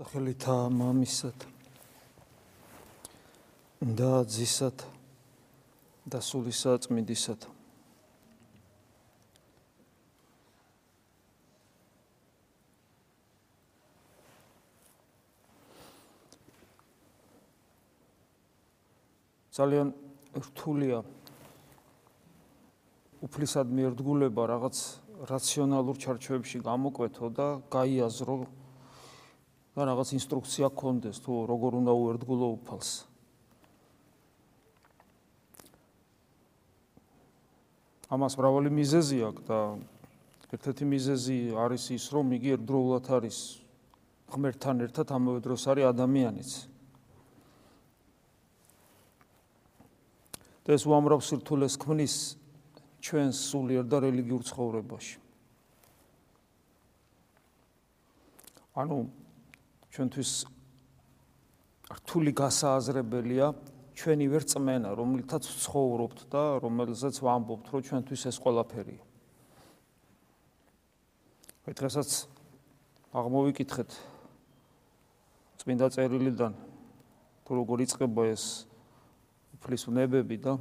სახელითა მამისად და ძისად და სულისა წმინდისად ძალიან რთულია უფლისადმი ერთგულება რაღაც რაციონალურ ჩარჩოებში გამოკვეთო და გაიაზრო და რაღაც ინსტრუქცია გქონდეს თუ როგორ უნდა უერთგულო უფალს. ამას მრავალი მიზეზი აქვს და ერთ-ერთი მიზეზი არის ის, რომ იგი ერთდროულად არის ღმერთთან ერთად ამავე დროს არის ადამიანიც. და ეს უამრავ სირთულეს ქმნის ჩვენს სულიერ და რელიგიურ ცხოვრებაში. ანუ ჩვენთვის რთული გასააზრებელია ჩვენი ვერ წმენა, რომელთაც ცხოვრობთ და რომელზეც ვამბობთ, რომ ჩვენთვის ეს ყველაფერია. აი დღესაც აღმოვიკითხეთ წმინდა წერილიდან თუ როგორ იწყება ეს უფლის უნებები და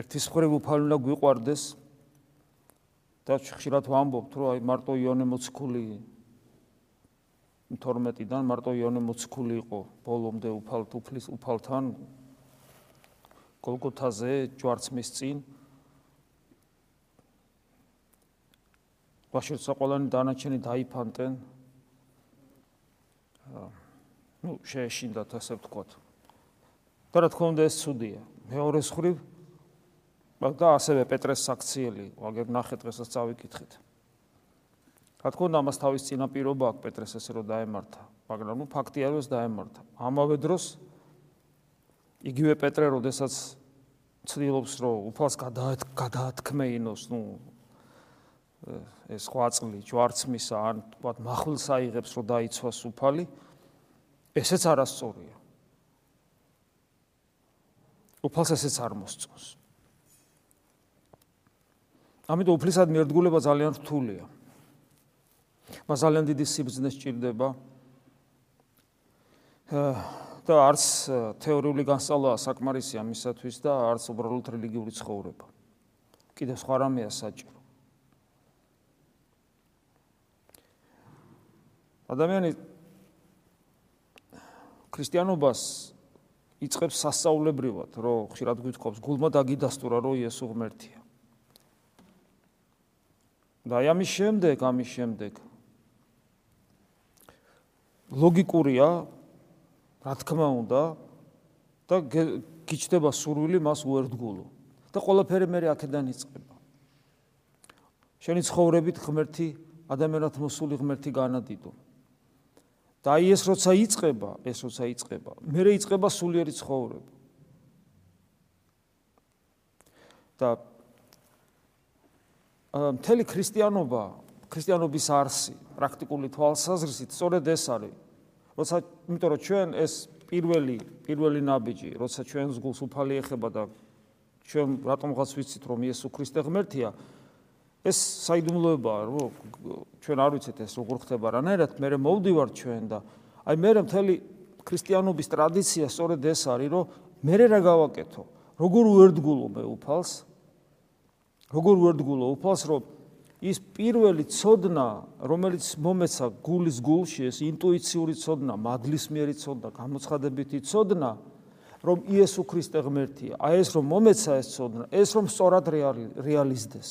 ერთის ხრივ უფალი უნდა გვიყვარდეს და ხშირად ვამბობთ, რომ აი მარტო იონე მოციქული 12-დან მარტო იონე მოციქული იყო ბოლომდე უფალ თუფლის უფალთან. გოლგოთაზე ჯვარცმის წინ. ვაშერცა ყველანი დანარჩენი დაიფანტენ. ну შეეშინდათ ასე ვთქვათ. და რა თქმა უნდა ეს ცუდია. მეორე ხრივ და ასევე პეტრეს საქციელი, ვაგერ ნახეთ დღესაც წავიკითხეთ. რა თქმა უნდა, ამას თავის წინაპირობა აქვს პეტრეს ესე რომ დაემართა, მაგრამ ნუ ფაქტია რომ ეს დაემართა. ამავე დროს იგივე პეტრე, როდესაც ცდილობს რომ უფალს გადაათქმეინოს, ნუ ეს ხვაწლი, ჯვარცმისა, ან თქვათ מחვილს აიღებს რომ დაიცვას უფალი, ესეც არასწორია. უფალს ესეც არ მოსწონს. ამიტომ უფლისადმი ერთგულება ძალიან რთულია. მას ძალიან დიდი სიბრძნე სჭირდება. და არც თეორიული განსწავლაა საკმარისია მისათვის და არც უბრალოდ რელიგიური ცხოვრება. კიდევ სხვა რამეა საჭირო. ადამიანი ქრისტიანობას იწყებს სასწაულებრივად, რომ ხშირად გვითხოვს გულმა დაგიდასტურა, რომ იესო ღმერთია. და აი ამის შემდეგ, ამის შემდეგ ლოგიკურია, რა თქმა უნდა, და გიჩდება სურვილი მას უერთგულო. და ყველაფერი მე აქედან იწყება. შენი ცხოვრებით ღმერთი ადამიანად მოსული ღმერთი განადიდო. და აი ეს როცა იწყება, ეს როცა იწყება, მე რეიწყება სულიერი ცხოვრება. და მთელი ქრისტიანობა, ქრისტიანობის არსი, პრაქტიკული თვალსაზრისით სწორედ ეს არის. როცა, იმიტომ რომ ჩვენ ეს პირველი, პირველი ნაბიჯი, როცა ჩვენს გულს უფალი ეხება და ჩვენ რატომღაც ვიცით, რომ იესო ქრისტე ღმერთია, ეს საიდუმლოებაა, რომ ჩვენ არ ვიცით ეს როგორ ხდება რანაირად, მე მოვდივარ ჩვენ და აი მე მთელი ქრისტიანობის ტრადიცია სწორედ ეს არის, რომ მე რა გავაკეთო? როგორ უერთგულო მე უფალს? როგორ ვერდგულო? უფალს რომ ის პირველი ცოდნა რომელიც მომეცა გულის გულში ეს ინტუიციური ცოდნა მადლისმიერი ცოდნა გამოცხადებითი ცოდნა რომ იესო ქრისტე ღმერთია აი ეს რომ მომეცა ეს ცოდნა ეს რომ სწორად რეალიზდეს.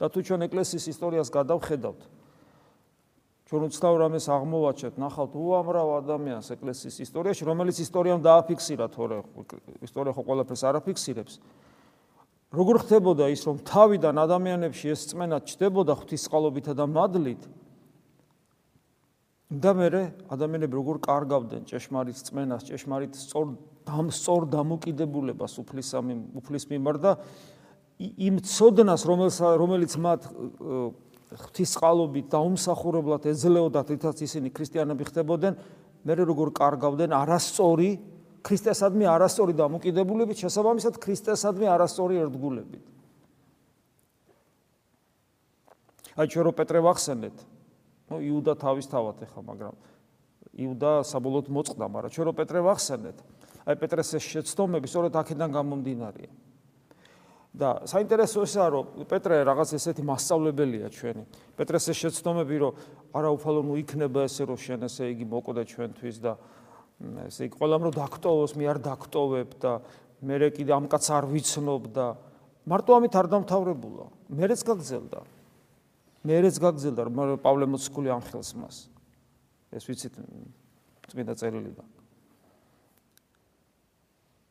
და თუ ჩვენ ეკლესიის ისტორიას გადავხედავთ ჩვენ უცნაურ ამას აღმოვაჩეთ ნახავთ უამრავ ადამიანს ეკლესიის ისტორიაში რომელიც ისტორიამ დააფიქსირა თორე ისტორია ხო ყველაფერს არაფიქსირებს როგორ ხდებოდა ის რომ თავიდან ადამიანებში ეს წმენა ჩდებოდა ღვთისყალობითა და მადლით? და მე ადამიანები როგორ კარგავდნენ ჭეშმარიტ წმენას ჭეშმარიტ სწორ დამსწორ დამოკიდებულებას უფლისამი უფლის მიმართ და იმ ცოდნას რომელიც მათ ღვთისყალობით დაუმსახურებლად ეძლეოდათ რითაც ისინი ქრისტიანები ხდებოდნენ მე როგორ კარგავდნენ არასწორი ქრისტესადმი არასწორი დამოკიდებულებით, შესაბამისად ქრისტესადმი არასწორი ერთგულებით. აი ჩვენ რო პეტრე ვახსენეთ, ნუ იუდა თავის თავად ეხა, მაგრამ იუდა საბოლოოდ მოწყდა, მაგრამ ჩვენ რო პეტრე ვახსენეთ, აი პეტრეს ეს შეცდომები სწორედ აქედან გამომდინარეა. და საინტერესო ისაა, რომ პეტრე რაღაც ესეთი მასწავლებელია ჩვენი. პეტრეს ეს შეცდომები, რომ არაუფალო ნუ იქნება ესე რომ შენ ესე იგი მოკვდა ჩვენთვის და ესე იგი ყველამ რომ დაქტოვოს, მე არ დაქტოვებ და მე კიდე ამ კაც არ ვიცნობ და მარტო ამით არ დამთავრებულა. მერეც გაგზელდა. მერეც გაგზელდა, რომ პავლე მოციქული ამხელს მას. ეს ვიცით წმინდა წერილიდან.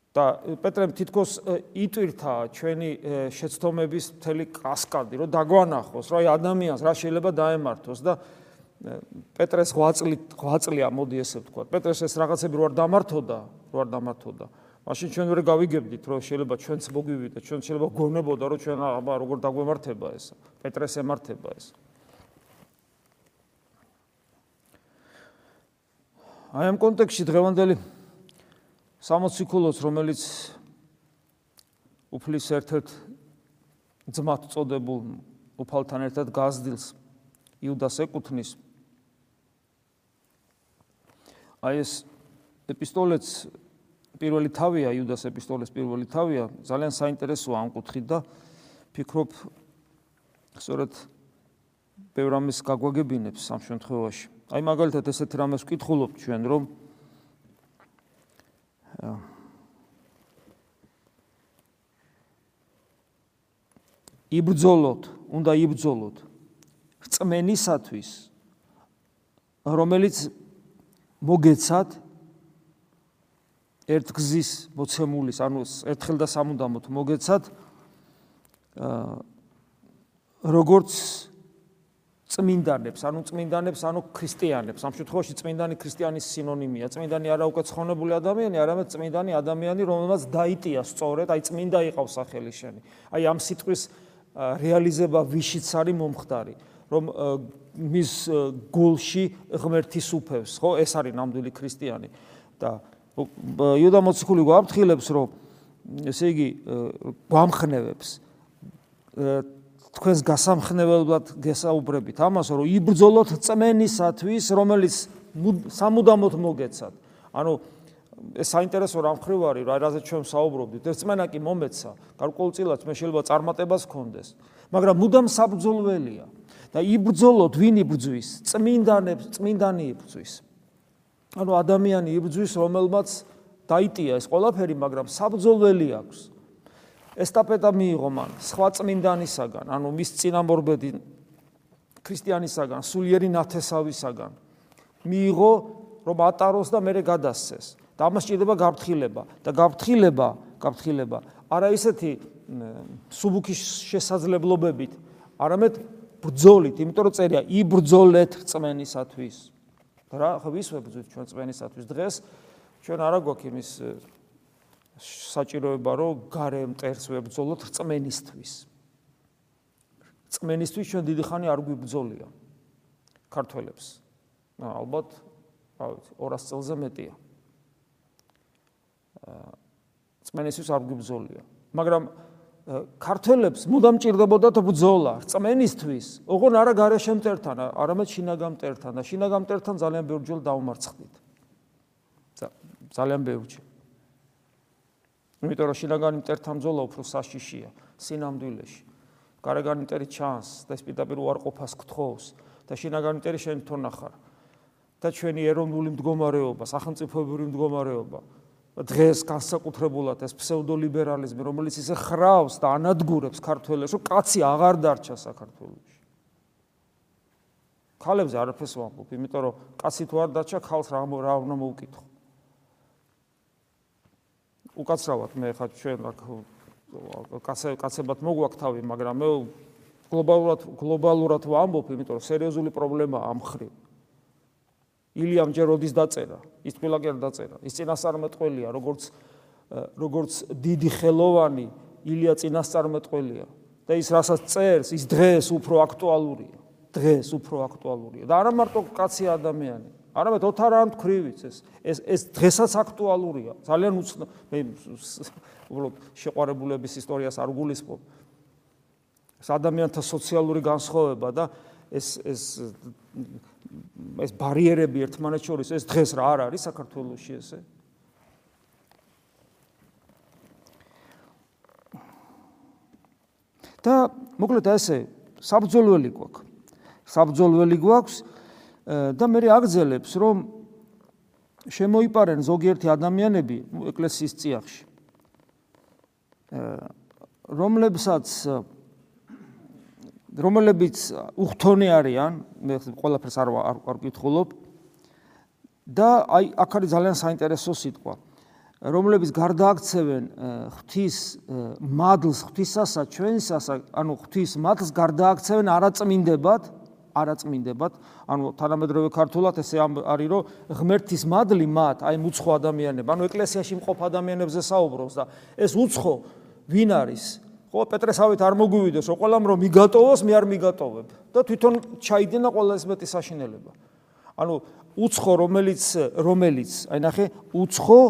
და პეტრემ თითქოს იტვირთა ჩვენი შეცდომების მთელი კასკადი, რომ დაგვანახოს, რომ აი ადამიანს რა შეიძლება დაემართოს და პეტრეს ღვაწლი ღვაწლია, მოდი ესე ვთქვა. პეტრეს ეს რაღაცები რო არ დამართოდა, რო არ დამართოდა. მაშინ ჩვენ ვერ გავიგებდით, რომ შეიძლება ჩვენც მოგვივიდა, ჩვენ შეიძლება გონებოდა, რომ ჩვენ აბა როგორ დაგვემართება ეს. პეტრეს ემართება ეს. აი ამ კონტექსში დღევანდელი სამოციქულოს, რომელიც უფლის ერთ-ერთ ძმათ წოდებულ უფალთან ერთად გაზდილს იუდას ეკუთვნის აი ეს ეპისტოლეც პირველი თავია იუდას ეპისტოლეს პირველი თავია ძალიან საინტერესოა ამ კუთხით და ფიქრობ სწორედ ბევრ ამის გაგვაგებინებს ამ შემთხვევაში. აი მაგალითად ესეთ რამეს ვკითხულობ ჩვენ რომ იბრძოლოთ, უნდა იბრძოლოთ რწმენისათვის, რომელიც მოგეცათ ერთ გზის მოცემულის, ანუ ერთხელ და სამუდამოდ მოგეცათ როგორც წმინდანებს, ანუ წმინდანებს, ანუ ქრისტიანებს. ამ შემთხვევაში წმინდანი ქრისტიანის სინონიმია. წმინდანი არა უკვე ცხონებული ადამიანი, არამედ წმინდანი ადამიანი, რომელმაც დაიტია სწორედ, აი წმინდა იყავს სახელი შენი. აი ამ სიტყვის რეალიზება ვიშიც არის მომხდარი, რომ მის გულში ღმერთის უფევს, ხო? ეს არის ნამდვილი ქრისტიანი. და იუდა მოციქული გვაფრთხილებს, რომ ესე იგი გვამხნევებს თქვენს გასამხნეველად გესაუბრებით ამას, რომ იბრძოლოთ წმენისათვის, რომელიც სამუდამოდ მოგეცათ. ანუ ეს საინტერესო რამ ხრივ არის, რა რაზე ჩვენ საუბრობდით. ეს წმენა კი მომეცა, გარკვეულწილად მე შეიძლება წარმატებას გქონდეს, მაგრამ მუდამ საბრძოლველია. და იბრძოლოთ ვინ იბრძვის? წმინდანებს, წმინდანი იბრძვის. ანუ ადამიანი იბრძვის, რომელმაც დაიტია ეს ყველაფერი, მაგრამ საბრძოლველი აქვს. ესტაფეტა მიიღო მან სხვა წმინდანისაგან, ანუ მის წინამორბედი ქრისტიანისაგან, სულიერი ნათესავისაგან. მიიღო რომ ატაროს და მერე გადასცეს. და ამას ჭირდება გაფრთხილება და გაფრთხილება, გაფრთხილება არა ისეთი სუბუქი შესაძლებლობებით, არამედ ბრძოლით, იმიტომ რომ წერია იბრძოლეთ წმენისათვის. რა ხო ვისვებძით ჩვენ წმენისათვის დღეს ჩვენ არა გვაქვს იმის საჭიროება რომ გარე მტერს ვებძოლოთ რწმენისთვის. რწმენისთვის ჩვენ დიდი ხანი არ გვიბძოლია ქართველებს. ალბათ, რა ვიცი, 200 წელზე მეტია. რწმენისთვის არ გვიბძოლია. მაგრამ ქართველებს მუდამ ჭირდებოდათ ბძოლა რწმენისთვის, ოღონ არა გარეშე მტერთან, არამედ შინაგან მტერთან და შინაგან მტერთან ძალიან ბევრჯერ დაუმარცხდით. ძალიან ბევრჯერ. იმიტომ რომ შინაგანი მტერთან ბრძოლა უფრო საშიშია სინამდვილეში. გარეგანი მტერი ჩანს და ეს პირდაპირ უარყოფას გთხოვს და შინაგანი მტერი შენ თვითონ ახარ. და ჩვენი ეროვნული მდგომარეობა, სახელმწიფოებრივი მდგომარეობა დღეს განსაკუთრებულად ეს ფსევდოლიბერალიზმი, რომელიც ისე ხრავს და ანადგურებს ქართველებს, რომ კაცი აღარ დარჩა საქართველოში. ქალებზე არაფერს ვამბობ, იმიტომ რომ კაცი თუ არ დარჩა, ხალხს რა რა უნდა მოუკითხო. უკაცრავად მე ხა ჩვენ აქ კაცე კაცებად მოგვაქვს თავი, მაგრამ მე გლობალურად გლობალურად ვამბობ, იმიტომ რომ სერიოზული პრობლემაა ამ ხრივ. ილიამ ჯეროდის დაწერა, ის არ დაწერა. ის წინასწარმეტყველია, როგორც როგორც დიდი ხელოვანი ილია წინასწარმეტყველია და ის რასაც წერს, ის დღეს უფრო აქტუალურია. დღეს უფრო აქტუალურია. და არა მარტო კაცი ადამიანი, არამედ ოთარ ამ თქვრივიც ეს ეს ეს დღესაც აქტუალურია ძალიან უცნო მე უბრალოდ შეყვარებულების ისტორიას არ გულისხმობ ეს ადამიანთა სოციალური განსხვავება და ეს ეს ეს ბარიერები ერთმანეთს შორის ეს დღეს რა არ არის საქართველოსში ესე? და მოკლედ ესე საბძოლველი გვაქვს. საბძოლველი გვაქვს და მე აგძელებს რომ შემოიპარენ ზოგიერთი ადამიანები ეკლესიის წიაღში. რომლებსაც რომლებიც უხთონი არიან, მე ყველაფერს არ არ ვკითხულობ. და აი აქ არის ძალიან საინტერესო სიტყვა. რომლებიც გარდააქცევენ ღვთის მადლს ღვთისასა ჩვენსასა ანუ ღვთის მადლს გარდააქცევენ არაწმინდებად არაწმინდებად. ანუ თანამედროვე ქართულად ესე არის რომ ღმერთის მადლი მათ აი უცხო ადამიანებს ანუ ეკლესიაში მყოფ ადამიანებზე საუბრობს და ეს უცხო ვინ არის ხო პეტრესავით არ მოგვივიდეს რომ ყველამ რომ მიგატოვოს მე არ მიგატოვებ და თვითონ ჩაიდენა ყველა ეს მეტი საშინელება ანუ უცხო რომელიც რომელიც აი ნახე უცხო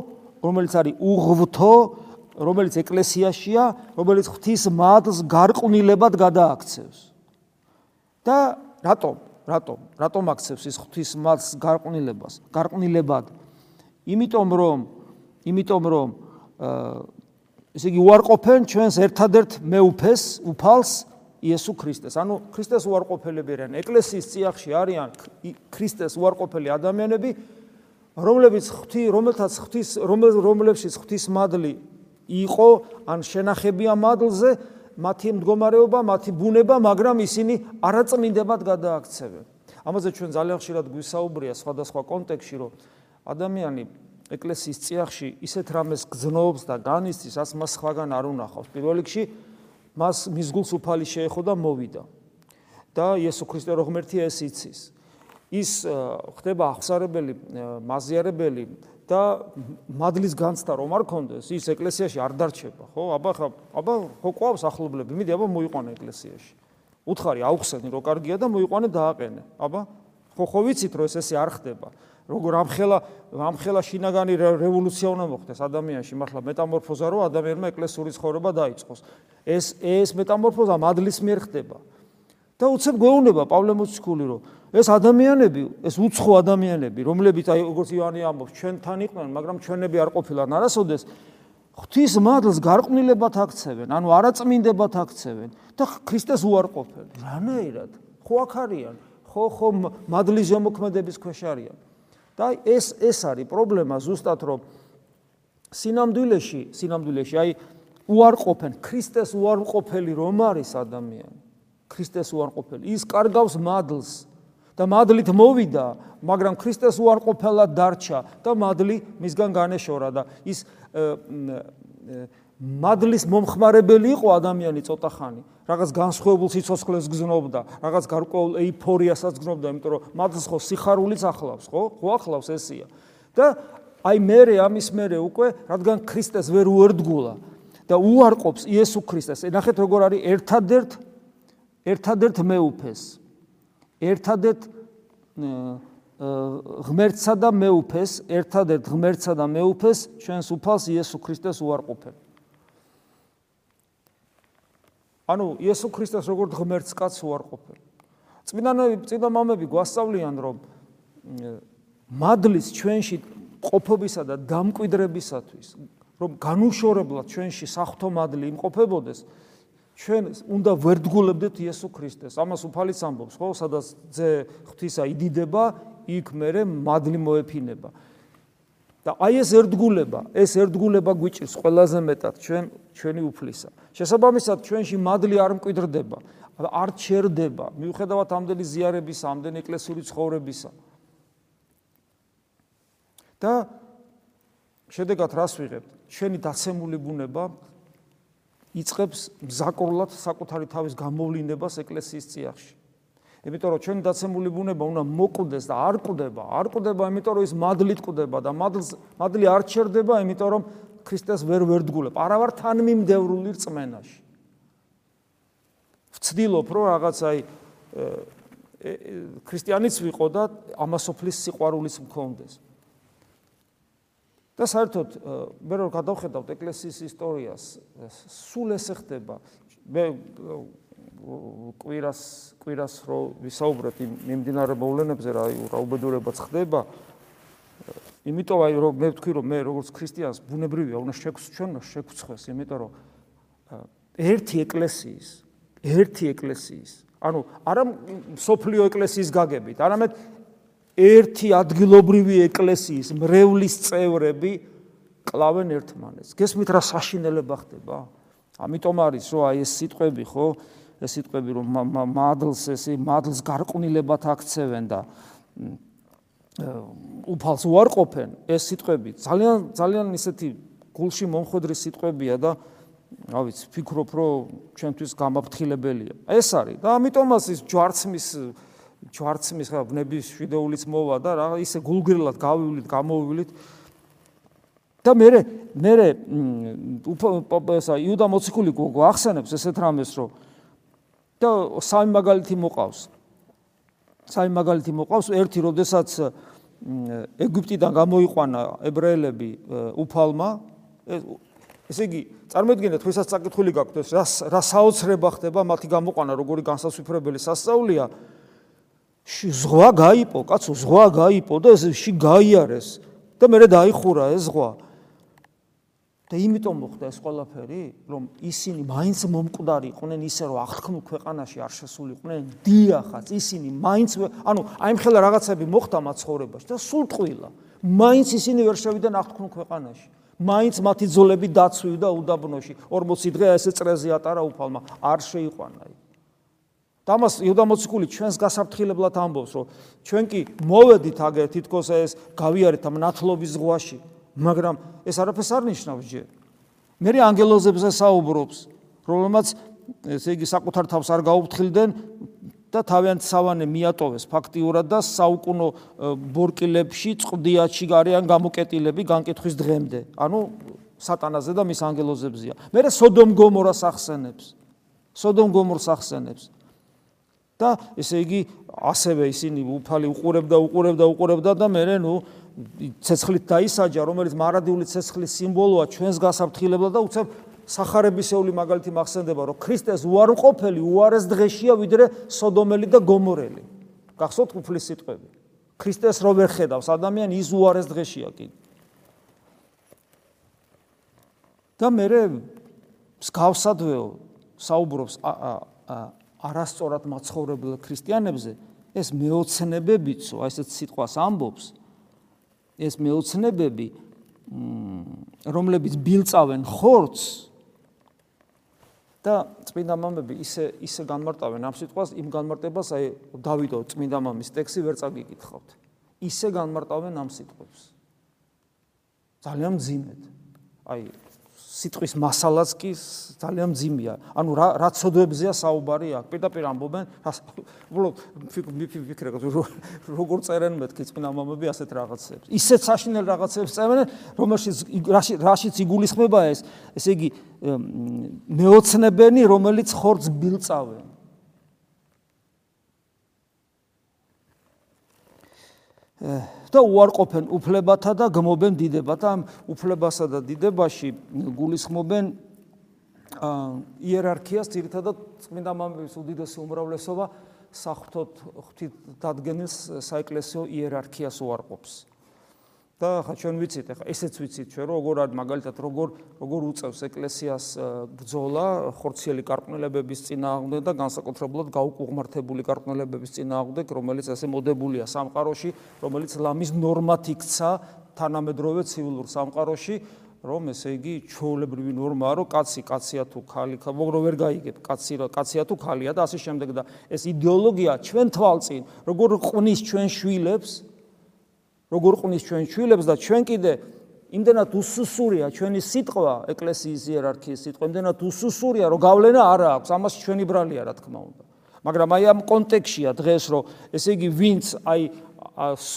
რომელიც არის უღვთო, რომელიც ეკლესიაშია, რომელიც ღვთის მადლს გარყვნილებად გადააქცევს. და რატომ? რატომ? რატომ აქცევს ის ღვთის მადლს გარყვნილებას? გარყვნილებად. იმიტომ რომ იმიტომ რომ აა ესე იგი უარყოფენ ჩვენს ერთადერთ მეუფეს, უფალს იესო ქრისტეს. ანუ ქრისტეს უარყოფელები არიან. ეკლესიის წიაღში არიან ქრისტეს უარყოფელი ადამიანები, რომლებიც ღვთი, რომელთაც ღვთის რომლებშიც ღვთის მადლი იყო, ან შენახებია მადლზე, მათი მდგომარეობა, მათი ბუნება, მაგრამ ისინი არაწმინდებად გადააქცევენ. ამაზე ჩვენ ძალიან ხშირად გვისაუბრია სხვადასხვა კონტექსში, რომ ადამიანი ეკლესიის წიაღში ისეთ რამეს გძნობს და განიცდის, რაც მას სხვაგან არ უნახავს. პირველ რიგში მას მის გულს უფალი შეეხო და მოვიდა. და იესო ქრისტე რო ღმერთია ეს იცის. ის ხდება აღსარებელი მაზიარებელი და მადლის განცდა რომ არ კონდეს ის ეკლესიაში არ დარჩება ხო აბა ხა აბა ხო ყავს ახლობლები მიდი აბა მოიყვანე ეკლესიაში უთხარი აუხსენი რო კარგია და მოიყვანე დააყენე აბა ხო ხო ვიცით რომ ეს ესე არ ხდება როგორ ამხელა ამხელა შინაგანი რევოლუცია უნდა მოხდეს ადამიანში მართლა მეტამორფოზა რო ადამიანმა ეკლესიური ცხოვრება დაიწყოს ეს ეს მეტამორფოზა მადლის მიერ ხდება და უცებ გვეუბნება პავლე მოციქული რომ ეს ადამიანები, ეს უცხო ადამიანები, რომლებიც აი როგორც ივანი ამბობს, ჩვენთან იყვნენ, მაგრამ ჩვენები არ ყოფილან არასოდეს ღვთის მადლს გარყვნილებად აქცევენ, ანუ არაწმინდებად აქცევენ და ქრისტეს უარყოფენ. რანაირად? ხო აქ არიან? ხო ხო მადლის ზემოქმედების ქვეშ არიან. და ეს ეს არის პრობლემა ზუსტად რომ სინამდვილეში, სინამდვილეში აი უარყოფენ ქრისტეს უარყოფელი რომ არის ადამიანი. ქრისტეს უარყოფელი. ის კარგავს მადლს და მადლით მოვიდა, მაგრამ ქრისტეს უარყოფელად დარჩა და მადლი მისგან განეშორა და ის მადლის მომხმარებელი იყო ადამიანი ცოტა ხანი. რაღაც განსხვავებულ სიცოცხლეს გზნობდა, რაღაც გარკვეულ ეიფორიასაც გზნობდა, იმიტომ რომ მადლს ხო სიხარულიც ახლავს, ხო? ხო ახლავს ესია. და აი მე ამის მერე უკვე, რადგან ქრისტეს ვერ უერთგულა და უარყოფს იესო ქრისტეს. ნახეთ როგორ არის ერთადერთ ერთადერთ მეუფეს. ერთადერთ ღმერთსა და მეუფეს, ერთადერთ ღმერთსა და მეუფეს ჩვენს უფალს იესო ქრისტეს უარყოფენ. ანუ იესო ქრისტეს როგორც ღმერთს კაც უარყოფენ. წმინდანები, წმინდა მამები გვასწავლიან, რომ მადლის ჩვენში ყოფობისა და დამკვიდრებისათვის, რომ განუშორებლად ჩვენში საფრთხო მადლი იმყოფებოდეს, ჩვენ უნდა ვერდგულებდეთ იესო ქრისტეს. ამას უფალიც ამბობს, ხო, სადაც ძე ღვთისა იდიდება, იქ მერე მადლი მოეფინება. და აი ეს ერთგულება, ეს ერთგულება გვიჭირს ყველაზე მეტად ჩვენ ჩვენი უფლისა. შესაბამისად ჩვენში მადლი არ მკვიდრდება, არ ჩერდება, მიუხედავად ამდენი ზიარებისა, ამდენი ეკლესიური ცხოვრებისა. და შედეგად რას ვიღებთ? ჩვენი დაცემული ბუნება იწખებს მზაკრულად საკუთარი თავის გამოვლინებას ეკლესიის წიაღში. იმიტომ რომ ჩვენი დაცემული ბუნება უნდა მოკვდეს და არ კვდება, არ კვდება, იმიტომ რომ ის მადლით კვდება და მადლს მადლი არ ჩერდება, იმიტომ რომ ქრისტეს ვერ ვერდგულებ. არა ვარ თანმიმდევრული რწმენაში. ვცდილობ რომ რაღაც აი ქრისტიანიც ვიყო და ამასოფლის სიყვარულიც მქონდეს. და საერთოდ მე რო გადავხედავთ ეკლესიის ისტორიას, სულ ესე ხდება. მე კვირას კვირას რო ვისაუბრეთ იმ მიმდინარე მოვლენებზე რა რა უბედურებაც ხდება. იმიტომ აი რომ მე ვთქვი რომ მე როგორც ქრისტიანს ბუნებრივია უნდა შეგვცჩვენ შეგვცხვეს იმიტომ რომ ერთი ეკლესიის ერთი ეკლესიის ანუ არა სოფლიო ეკლესიის გაგებით არამედ ერთი ადგილობრივი ეკლესიის მრევლის წევრები კლავენ ერთმანეთს. გესმით რა საშინელება ხდება? ამიტომ არის რომ აი ეს სიტყვები ხო სიტყვები რომ მადლს ესე მადლს გარყვნილებად აქცევენ და უფალს უარყოფენ. ეს სიტყვები ძალიან ძალიან ისეთი გულში მომხვედრი სიტყვებია და რა ვიცი ფიქრობ რომ ჩვენთვის გამაფრთხილებელია. ეს არის და ამიტომაც ის ჯვარცმის ჯვარცმის ხა ბნების შვიდეულიც მოვა და რა ისე გულგრილად გავივლით გამოვივლით. და მე მე ესა იუდა მოციქული გვახსენებს ესეთ რამეს რომ და სამი მაგალითი მოყავს. სამი მაგალითი მოყავს. ერთი როდესაც ეგვიპტიდან გამოიყვანა ებრაელები უფალმა ესე იგი წარმოიდგინეთ ვისაც წაკითხული გაქვთ ეს რა რა საოცრება ხდება მათი გამოყვანა როგორი განსასვიფრებელი სასწაულია. ზღვა გაიპო კაცო ზღვა გაიპო და ეს ში გაიარეს. და მე დაიხურა ეს ზღვა და იმიტომ მოხდა ეს ყველაფერი, რომ ისინი მაინც მომკვდარი იყვნენ ისე რომ აღთქმულ ქვეყანაში არ შესულიყვნენ. დიახაც, ისინი მაინც ანუ აი მხელა რაღაცები მოხდა მათ ცხოვრებაში და სულ ტყვილა. მაინც ისინი ვერ შევიდნენ აღთქმულ ქვეყანაში. მაინც მათი ძოლები დაცვივდა უდაბნოში. 40 დღე ესე წრეზე ატარა უფალმა. არ შეიყვანა. დამას იუდამოციკული ჩვენს გასაფრთხილებლად ამბობს, რომ ჩვენ კი მოვედით აგერ თითქოს ეს გავიარეთ ამ ნათლობის ზღვაში. მაგრამ ეს არაფერს არ ნიშნავს ჯერ. მე რე ანგელოზებზე საუბრობს, რომელმაც ესე იგი საკუთარ თავს არ გაუფრთხილდნენ და თავიანთ სავანე მიატოვეს ფაქტიურად და საუკუნო ბორკილებში წვდიაჩი გარიან გამოკეტილები განკითხვის დღემდე. ანუ სატანაზე და მის ანგელოზებზია. მე რე სოდომ გომორას ახსენებს. სოდომ გომორს ახსენებს. და ესე იგი ასევე ისინი უფალი უყურებდა, უყურებდა, უყურებდა და მე ნუ ცეცხლით დაისაჯა, რომელიც მარადიული ცეცხლის სიმბოლოა ჩვენს გასაფრთხილებლად და უცებ сахарებისეული მაგალითი მახსენდება, რომ ქრისტეს უარყოფელი უარეს დღეშია ვიდრე სოდომელი და გომორელი. გახსოვთ უფლის სიტყვები. ქრისტეს რო ვერ ხედავს ადამიანი, ის უარეს დღეშია კი. და მე მსგავსადვეო საუბრობს არასწორად მაცხოვრებელ ქრისტიანებზე, ეს მეოცნებებიცო, აი ესეთ სიტყვას ამბობს, ეს მეოცნებები რომლებიც ბილწავენ ხორცს და წმინდა მამები ისე ისე განმარტავენ ამ სიტყვას იმ განმარტებას აი დავიდო წმინდა მამის ტექსი ვერ წაგიკითხავთ. ისე განმარტავენ ამ სიტყვებს. ძალიან მძიმედ. აი სიტყვის მასალაც კი ძალიან ძიმია. ანუ რა რა ცოდვებზეა საუბარი აქ. პირდაპირ ამბობენ, უბრალოდ ფიქრე როგორ წერენ მეთქი წინა მამები ასეთ რაღაცებს. ისეთ საშინელ რაღაცებს წერენ, რომელშიც რაშიც იგულისხმება ეს, ესე იგი მეოცნებენი, რომელიც ხორცს ბილწავენ. და უარყოფენ უფლებათა და გმობენ დიდებათა ამ უფლებასა და დიდებაში გულისხმობენ იერარქიას ძირითადად წმინდა მამების უდიდესი უმრავლესობა საფრთხოთ ღვთით დადგენილ საეკლესიო იერარქიას უარყოფს. და ხა ჩვენ ვიცით, ხა ესეც ვიცით ჩვენ რომ როგორ არის მაგალითად როგორ როგორ უწევს ეკლესიას ბრძოლა ხორციელი კარყმელებების წინააღმდეგ და განსაკუთრებულად გაუკუღმართებული კარყმელებების წინააღმდეგ, რომელიც ასე მოდებულია სამყაროში, რომელიც ლამის ნორმად იქცა თანამედროვე ცივილურ სამყაროში, რომ ესე იგი ჩაოლებრივი ნორმაა, რომ კაცი კაცია თუ ქალი, მაგრამ ვერ გაიგებ, კაცი კაცია თუ ქალია და ასე შემდეგ და ეს იდეოლოგია ჩვენ თვალწინ, როგორ ყნის ჩვენ შვილებს როგორ ყნის ჩვენ შვილებს და ჩვენ კიდე იმდენად უსუსურია ჩვენი სიტყვა ეკლესიის იერარქიის სიტყვა იმდენად უსუსურია რომ გავლენა არ აქვს ამას ჩვენი ბრალია რა თქმა უნდა. მაგრამ აი ამ კონტექსტშია დღეს რომ ესე იგი ვინც აი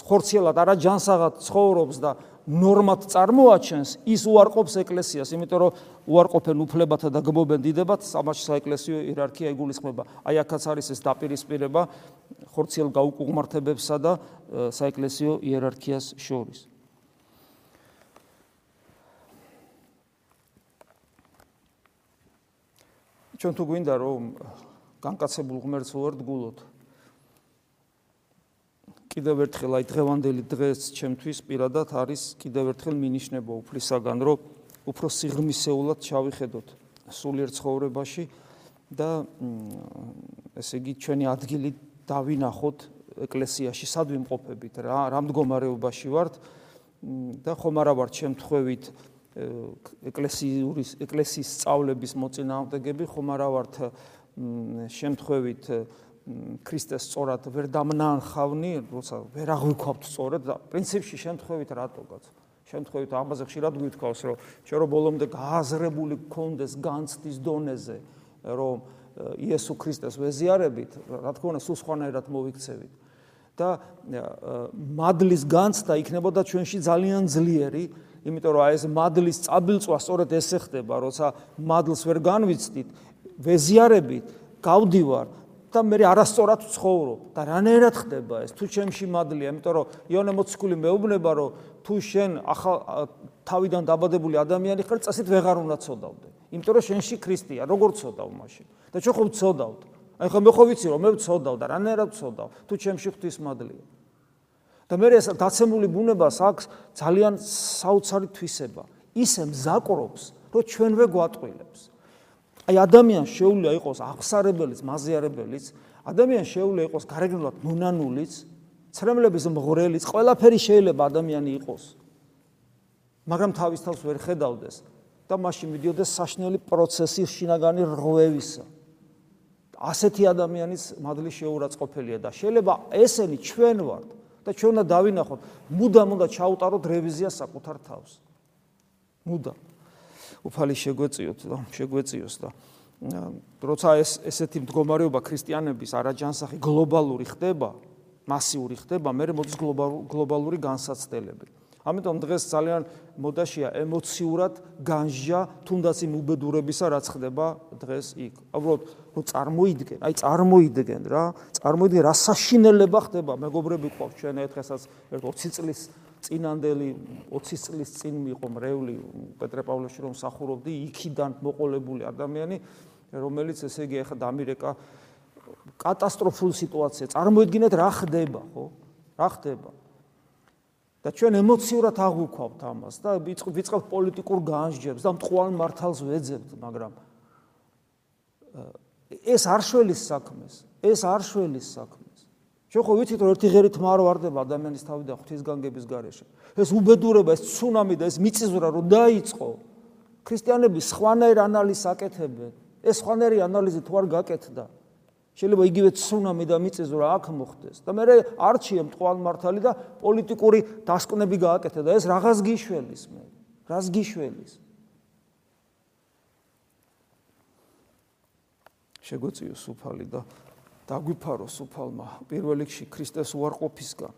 ხორციელად არა ჯანსაღად ცხოვრობს და ნორმად წარმოაჩენს ის უარყოფს ეკლესიას იმიტომ რომ უარყოფენ უფლებათა და გმობენ დიდებად სამაში საეკლესიო იერარქია იგულისხმება აი აქაც არის ეს დაპირისპირება ხორციელ გაუკუღმართებებსა და საეკლესიო იერარქიას შორის ჩვენ თუ გვინდა რომ განკაცებულ ღმერთს უერთგულოთ. კიდევ ერთხელ აი დღევანდელი დღეს ჩემთვის პირადად არის კიდევ ერთხელ მინიშნება უფლისაგან, რომ უფრო სიღრმისეულად ჩავიხედოთ სულიერ ცხოვრებაში და ესე იგი ჩვენი ადგილი დავინახოთ ეკლესიაში, სად ვიმყოფებით, რა რა მდგომარეობაში ვართ და ხომ არა ვართ შემთხვევით ეკლესიური ეკლესიის სწავლების მოწინააღმდეგები, ხომ არა ვართ შემთხვევით ქრისტეს სწორად ვერ დამნანხავნი, როცა ვერ აღვიქვავთ სწორად და პრინციპში შემთხვევით რატოგაც შემთხვევით ამაზე ხშირად გვითქავს, რომ ჩვენ რო ბოლომდე გააზრებული გქონდეს განცდის დონეზე, რომ იესო ქრისტეს ვეზიარებით, რა თქმა უნდა, სულ სხვანაირად მოვიქცევით. და მადლის განცდა იქნებოდა ჩვენში ძალიან ძლიერი, იმიტომ რომ აი ეს მადლის წაბილწვა სწორედ ესე ხდება, როცა მადლს ვერ განვიცდით, ვეზიარებით, გავდივარ და მე არასწორად ვცხოვრობ და რანაირად ხდება ეს თუ ჩემში მადლია, იმიტომ რომ იონე მოციქული მეუბნება, რომ თუ შენ ახალ თავიდან დაბადებული ადამიანი ხარ, წესით ვეღარ უნდა ცოდავდე. იმიტომ რომ შენში ქრისტეა, როგორ ცოდავ მაშინ? და ჩვენ ხო ვცოდავთ? აი ხო მე ხო ვიცი რომ მე ვცოდავ და რანაირად ვცოდავ? თუ ჩემში ღვთისმადლია. და მე ეს დაცემული ბუნებას აქვს ძალიან საოცარი თვისება. ისე მზაკრობს, რომ ჩვენვე გვატყილებს. აი ადამიანს შეუძლია იყოს აღსარებელიც, მაზიარებელიც, ადამიანს შეუძლია იყოს გარეგნულად მონანულიც, ცრემლების მღრელიც, ყველაფერი შეიძლება ადამიანი იყოს. მაგრამ თავის თავს ვერ ხედავდეს და მაშინ მიდიოდეს საშნელი პროცესი შინაგანი რღვევისა. ასეთი ადამიანის მადლი შეურაცხყოფელია და შეიძლება ესენი ჩვენ ვართ და ჩვენ უნდა დავინახოთ, მუდამ უნდა ჩაუტაროთ რევიზია საკუთარ თავს. მუდამ. უფალი შეგვეციოთ და შეგვეციოს და როცა ეს ესეთი მდგომარეობა ქრისტიანების არაჯანსაღი გლობალური ხდება, მასიური ხდება, მე მოდის გლობალური განსაცდელები. ამიტომ დღეს ძალიან მოდაშია ემოციურად განსჯა თუნდაც იმ უბედურებისა რაც ხდება დღეს იქ. უბრალოდ რო წარმოიდგენ, აი წარმოიდგენ რა, წარმოიდგენ რა საშინელება ხდება, მეგობრები ყავს ჩვენ ერთხესაც 20 წლის წინანდელი 20 წლის წინ მიყო მრევლი პეტრე პავლეში რომ სახურობდი იქიდან მოყოლებული ადამიანი რომელიც ესე იგი ახლა დამირეკა კატასტროფულ სიტუაცია წარმოიდგინეთ რა ხდება ხო? რა ხდება? და ჩვენ ემოციურად აღვიქვავთ ამას და ვიწყებთ პოლიტიკურ განსჯებს და მტყუარ მართალს ვეძებთ მაგრამ ეს არ შველის საქმეს ეს არ შველის საქმეს ჩვენ ხო ვიცით რომ ერთი ღერით მარ ვარდება ადამიანის თავი და ღვთისგანგების გარეშე. ეს უბედურება ეს ცუნამი და ეს მიწისძვრა რომ დაიწყო ქრისტიანები სხვანაირ ანალიზს აკეთებენ. ეს სხვანაირი ანალიზი თუ არ გაკეთდა შეიძლება იგივე ცუნამი და მიწისძვრა აქ მოხდეს. და მე არჩიე მტყვალ მართალი და პოლიტიკური დასკვნები გააკეთე და ეს რაღაც გიშველის მე. რას გიშველის? შეგვეციო სუფალი და დაგვიფარო სუფალმა პირველ რიგში ქრისტეს უარყოფისგან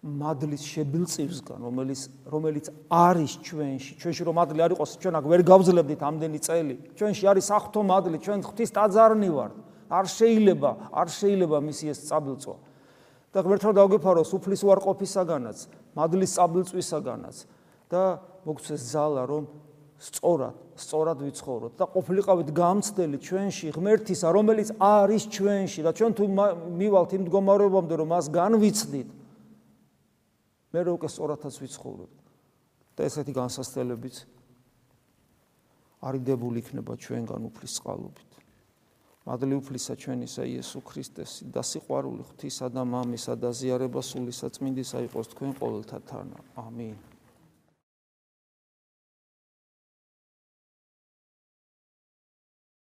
მადლის შებილწივსგან რომელიც რომელიც არის ჩვენში. ჩვენში რომ მადლი არ იყოს ჩვენ აქ ვერ გავძლებდით ამდენი წელი. ჩვენში არის ახთო მადლი ჩვენ ღვთის ტაძარნი ვართ. არ შეიძლება, არ შეიძლება მისი ეს წაბილწვა. და ღმერთმა დაგვიფარო სუფლის უარყოფისაგანაც, მადლის წაბილწვისაგანაც და მოგცეს ზალა, რომ სწორად, სწორად ვიცხოვროთ და ყოფილიყავით გამცდელი ჩვენში ღმერთისა, რომელიც არის ჩვენში და ჩვენ თუ მივალთ იმ მდგომარეობამდე, რომ მას განვიცდით, მე რო უკვე სწორადაც ვიცხოვროთ. და ესეთი განსასწრებიც არიდებული იქნება ჩვენგან უფლის წყალობით. მადლი უფლისა ჩვენისა იესო ქრისტეს და სიყვარული ღვთისა და მამისა და ზიარება სული საწმინდისა იყოს თქვენ ყოველთა თანა. ამინ.